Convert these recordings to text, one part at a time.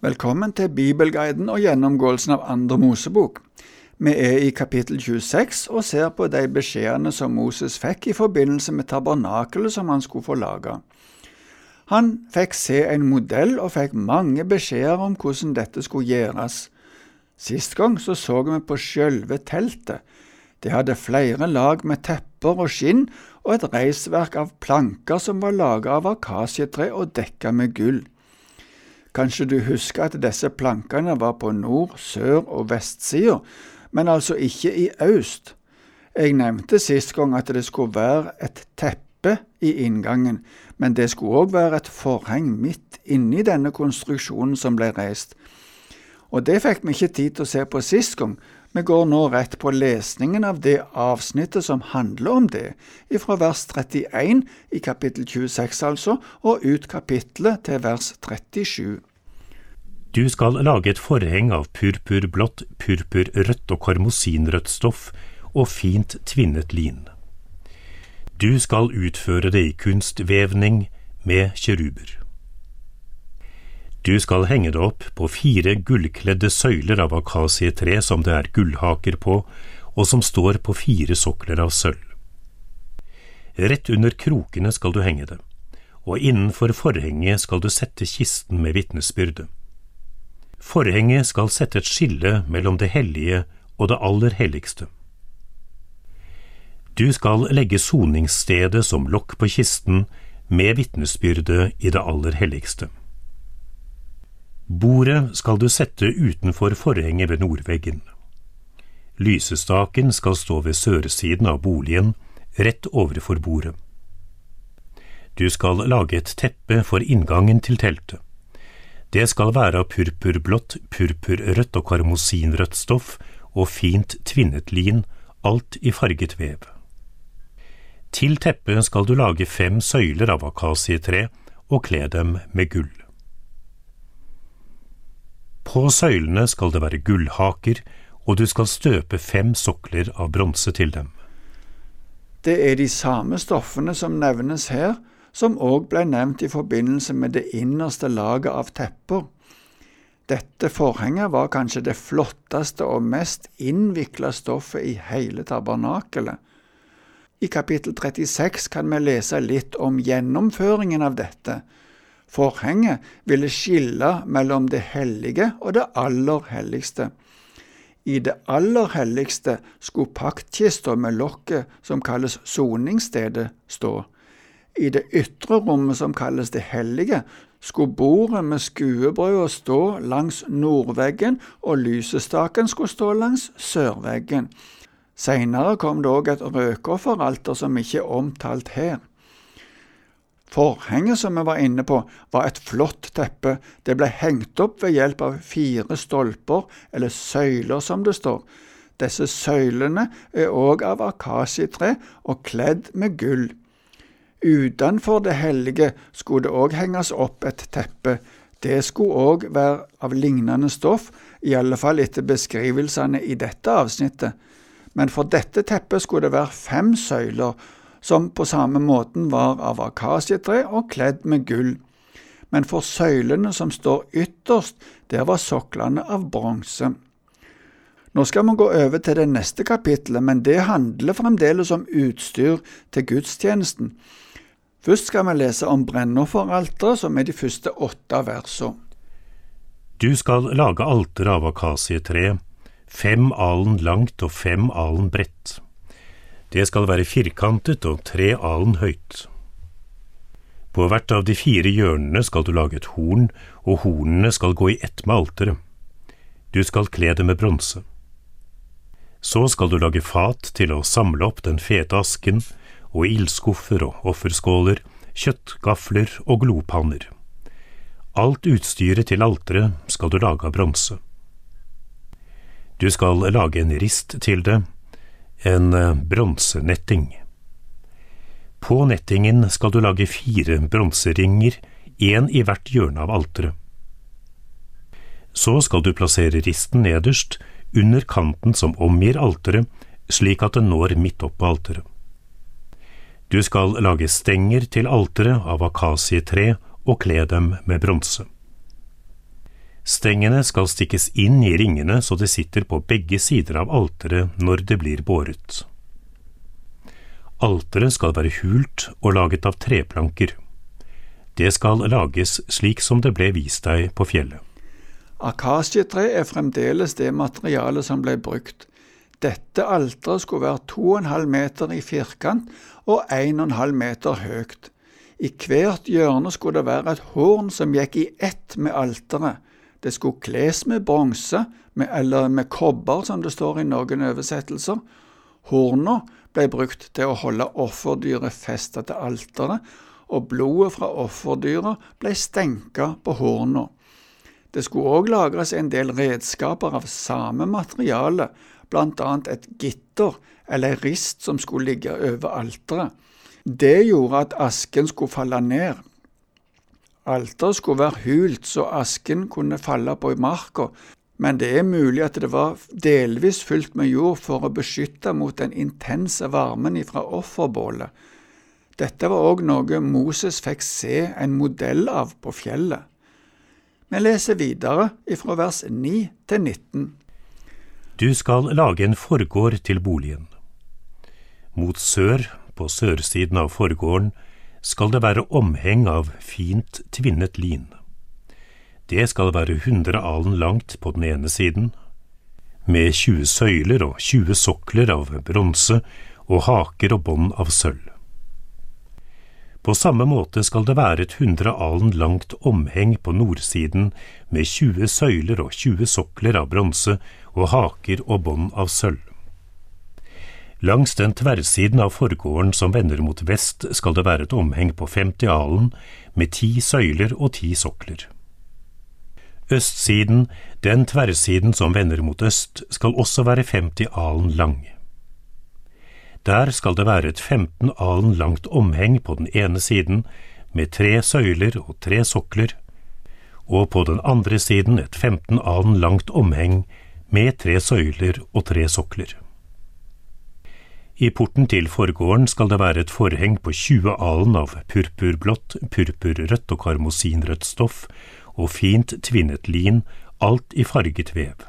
Velkommen til Bibelguiden og gjennomgåelsen av Andre Mosebok. Vi er i kapittel 26 og ser på de beskjedene som Moses fikk i forbindelse med tabernakelet som han skulle få lage. Han fikk se en modell og fikk mange beskjeder om hvordan dette skulle gjøres. Sist gang så, så vi på sjølve teltet. Det hadde flere lag med tepper og skinn og et reisverk av planker som var laget av akasietre og dekka med gull. Kanskje du husker at disse plankene var på nord-, sør- og vestsida, men altså ikke i øst. Jeg nevnte sist gang at det skulle være et teppe i inngangen, men det skulle òg være et forheng midt inni denne konstruksjonen som ble reist. Og det fikk vi ikke tid til å se på sist gang, vi går nå rett på lesningen av det avsnittet som handler om det, ifra vers 31 i kapittel 26 altså, og ut kapittelet til vers 37. Du skal lage et forheng av purpurblått, purpurrødt og karmosinrødt stoff og fint tvinnet lin. Du skal utføre det i kunstvevning med kjeruber. Du skal henge det opp på fire gullkledde søyler av akasietre som det er gullhaker på, og som står på fire sokler av sølv. Rett under krokene skal du henge det, og innenfor forhenget skal du sette kisten med vitnesbyrdet. Forhenget skal sette et skille mellom det hellige og det aller helligste. Du skal legge soningsstedet som lokk på kisten med vitnesbyrdet i det aller helligste. Bordet skal du sette utenfor forhenget ved nordveggen. Lysestaken skal stå ved sørsiden av boligen, rett overfor bordet. Du skal lage et teppe for inngangen til teltet. Det skal være av purpurblått, purpurrødt og karmosinrødt stoff og fint tvinnet lin, alt i farget vev. Til teppet skal du lage fem søyler av akasietre og kle dem med gull. På søylene skal det være gullhaker, og du skal støpe fem sokler av bronse til dem. Det er de samme stoffene som nevnes her, som òg ble nevnt i forbindelse med det innerste laget av tepper. Dette forhenget var kanskje det flotteste og mest innvikla stoffet i hele tabernakelet. I kapittel 36 kan vi lese litt om gjennomføringen av dette, Forhenget ville skille mellom det hellige og det aller helligste. I det aller helligste skulle paktkista med lokket, som kalles soningsstedet, stå. I det ytre rommet, som kalles det hellige, skulle bordet med skuebrøda stå langs nordveggen, og lysestaken skulle stå langs sørveggen. Seinere kom det òg et røkofferalter som ikke er omtalt her. Forhenget som vi var inne på, var et flott teppe. Det ble hengt opp ved hjelp av fire stolper, eller søyler som det står. Disse søylene er òg av akasietre og kledd med gull. Utenfor det hellige skulle det òg henges opp et teppe. Det skulle òg være av lignende stoff, i alle fall etter beskrivelsene i dette avsnittet. Men for dette teppet skulle det være fem søyler, som på samme måten var av akasietre og kledd med gull. Men for søylene som står ytterst, der var soklene av bronse. Nå skal vi gå over til det neste kapittelet, men det handler fremdeles om utstyr til gudstjenesten. Først skal vi lese om brennofferalteret, som er de første åtte versene. Du skal lage alter av akasietre, fem alen langt og fem alen bredt. Det skal være firkantet og tre alen høyt. På hvert av de fire hjørnene skal du lage et horn, og hornene skal gå i ett med alteret. Du skal kle det med bronse. Så skal du lage fat til å samle opp den fete asken, og ildskuffer og offerskåler, kjøttgafler og glopanner. Alt utstyret til alteret skal du lage av bronse. Du skal lage en rist til det, en eh, bronsenetting. På nettingen skal du lage fire bronseringer, én i hvert hjørne av alteret. Så skal du plassere risten nederst, under kanten som omgir alteret, slik at den når midt opp på alteret. Du skal lage stenger til alteret av akasietre og kle dem med bronse. Stengene skal stikkes inn i ringene så det sitter på begge sider av alteret når det blir båret. Alteret skal være hult og laget av treplanker. Det skal lages slik som det ble vist deg på fjellet. Akasietre er fremdeles det materialet som ble brukt. Dette alteret skulle være 2,5 meter i firkant og 1,5 meter høyt. I hvert hjørne skulle det være et horn som gikk i ett med alteret. Det skulle kles med bronse, eller med kobber, som det står i noen oversettelser. Horna ble brukt til å holde offerdyret festet til alteret, og blodet fra offerdyra ble stenka på horna. Det skulle òg lagres en del redskaper av samme materiale, annet et gitter eller rist som skulle ligge over alteret. Det gjorde at asken skulle falle ned. Alteret skulle være hult så asken kunne falle på marka, men det er mulig at det var delvis fylt med jord for å beskytte mot den intense varmen ifra offerbålet. Dette var òg noe Moses fikk se en modell av på fjellet. Vi leser videre ifra vers 9 til 19. Du skal lage en forgård til boligen. Mot sør, på sørsiden av forgården, skal det være omheng av fint tvinnet lin. Det skal være 100 alen langt på den ene siden, med 20 søyler og 20 sokler av bronse og haker og bånd av sølv. På samme måte skal det være et hundre alen langt omheng på nordsiden med 20 søyler og 20 sokler av bronse og haker og bånd av sølv. Langs den tverrsiden av forgården som vender mot vest skal det være et omheng på 50 alen med ti søyler og ti sokler. Østsiden, den tverrsiden som vender mot øst, skal også være 50 alen lang. Der skal det være et 15 alen langt omheng på den ene siden, med tre søyler og tre sokler, og på den andre siden et 15 alen langt omheng med tre søyler og tre sokler. I porten til forgården skal det være et forheng på 20 alen av purpurblått, purpurrødt og karmosinrødt stoff og fint tvinnet lin, alt i farget vev.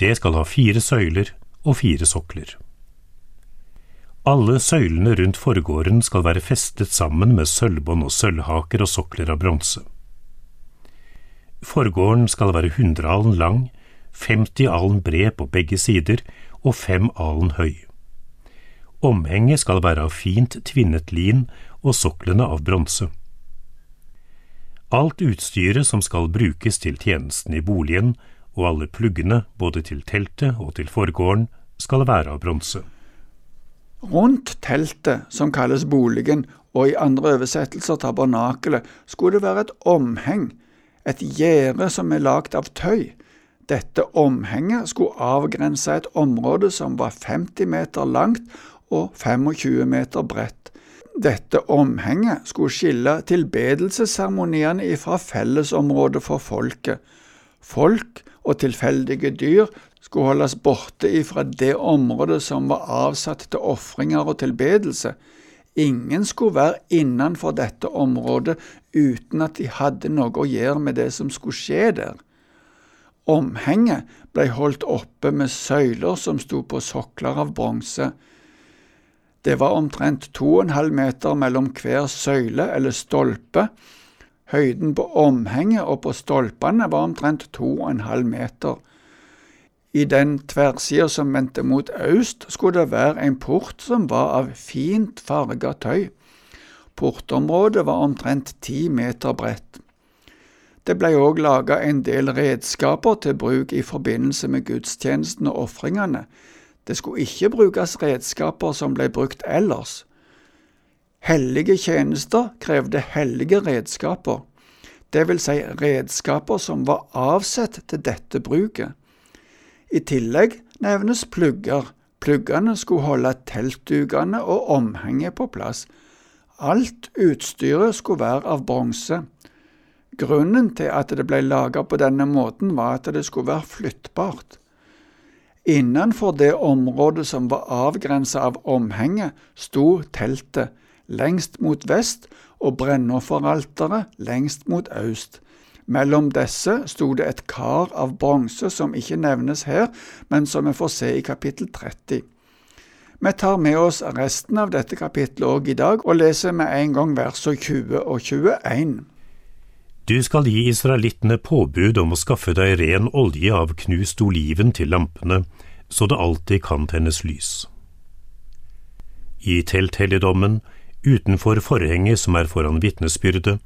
Det skal ha fire søyler og fire sokler. Alle søylene rundt forgården skal være festet sammen med sølvbånd og sølvhaker og sokler av bronse. Forgården skal være 100 alen lang, 50 alen bred på begge sider og 5 alen høy. Omhenget skal være av fint tvinnet lin og soklene av bronse. Alt utstyret som skal brukes til tjenesten i boligen, og alle pluggene både til teltet og til forgården, skal være av bronse. Rundt teltet, som kalles boligen, og i andre oversettelser tabernakelet, skulle det være et omheng, et gjerde som er lagd av tøy. Dette omhenget skulle avgrense et område som var 50 meter langt og 25 meter bredt. Dette omhenget skulle skille tilbedelsesseremoniene ifra fellesområdet for folket. Folk og tilfeldige dyr skulle holdes borte ifra det området som var avsatt til ofringer og tilbedelse. Ingen skulle være innenfor dette området uten at de hadde noe å gjøre med det som skulle skje der. Omhenget ble holdt oppe med søyler som sto på sokler av bronse. Det var omtrent to og en halv meter mellom hver søyle eller stolpe. Høyden på omhenget og på stolpene var omtrent to og en halv meter. I den tverrsida som vendte mot øst, skulle det være en port som var av fint farga tøy. Portområdet var omtrent ti meter bredt. Det ble òg laga en del redskaper til bruk i forbindelse med gudstjenesten og ofringene. Det skulle ikke brukes redskaper som ble brukt ellers. Hellige tjenester krevde hellige redskaper, vil si redskaper som var avsett til dette bruket. I tillegg nevnes plugger. Pluggene skulle holde teltdukene og omhenget på plass. Alt utstyret skulle være av bronse. Grunnen til at det ble laget på denne måten, var at det skulle være flyttbart. Innenfor det området som var avgrenset av omhenget, sto teltet lengst mot vest og brennofferalteret lengst mot øst. Mellom disse sto det et kar av bronse som ikke nevnes her, men som vi får se i kapittel 30. Vi tar med oss resten av dette kapittelet òg i dag, og leser med en gang versene 20 og 21. Du skal gi israelittene påbud om å skaffe deg ren olje av knust oliven til lampene, så det alltid kan tennes lys. I telthelligdommen, utenfor forhenget som er foran vitnesbyrdet,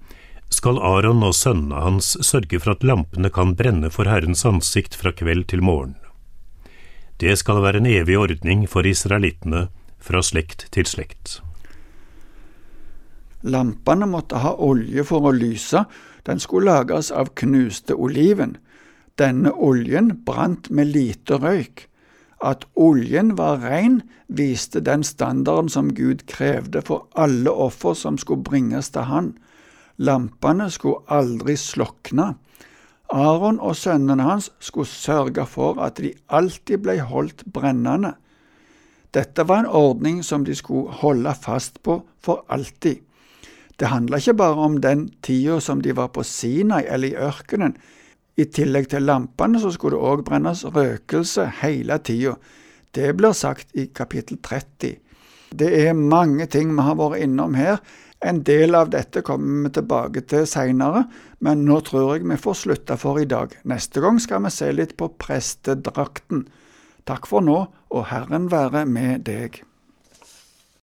skal Aron og sønnene hans sørge for at lampene kan brenne for Herrens ansikt fra kveld til morgen. Det skal være en evig ordning for israelittene fra slekt til slekt. Lampene måtte ha olje for å lyse, den skulle lages av knuste oliven. Denne oljen brant med lite røyk. At oljen var ren, viste den standarden som Gud krevde for alle offer som skulle bringes til Han. Lampene skulle aldri slokne. Aron og sønnene hans skulle sørge for at de alltid ble holdt brennende. Dette var en ordning som de skulle holde fast på for alltid. Det handla ikke bare om den tida som de var på Sinai eller i ørkenen. I tillegg til lampene så skulle det òg brennes røkelse hele tida. Det blir sagt i kapittel 30. Det er mange ting vi har vært innom her. En del av dette kommer vi tilbake til seinere, men nå tror jeg vi får slutte for i dag. Neste gang skal vi se litt på prestedrakten. Takk for nå, og Herren være med deg.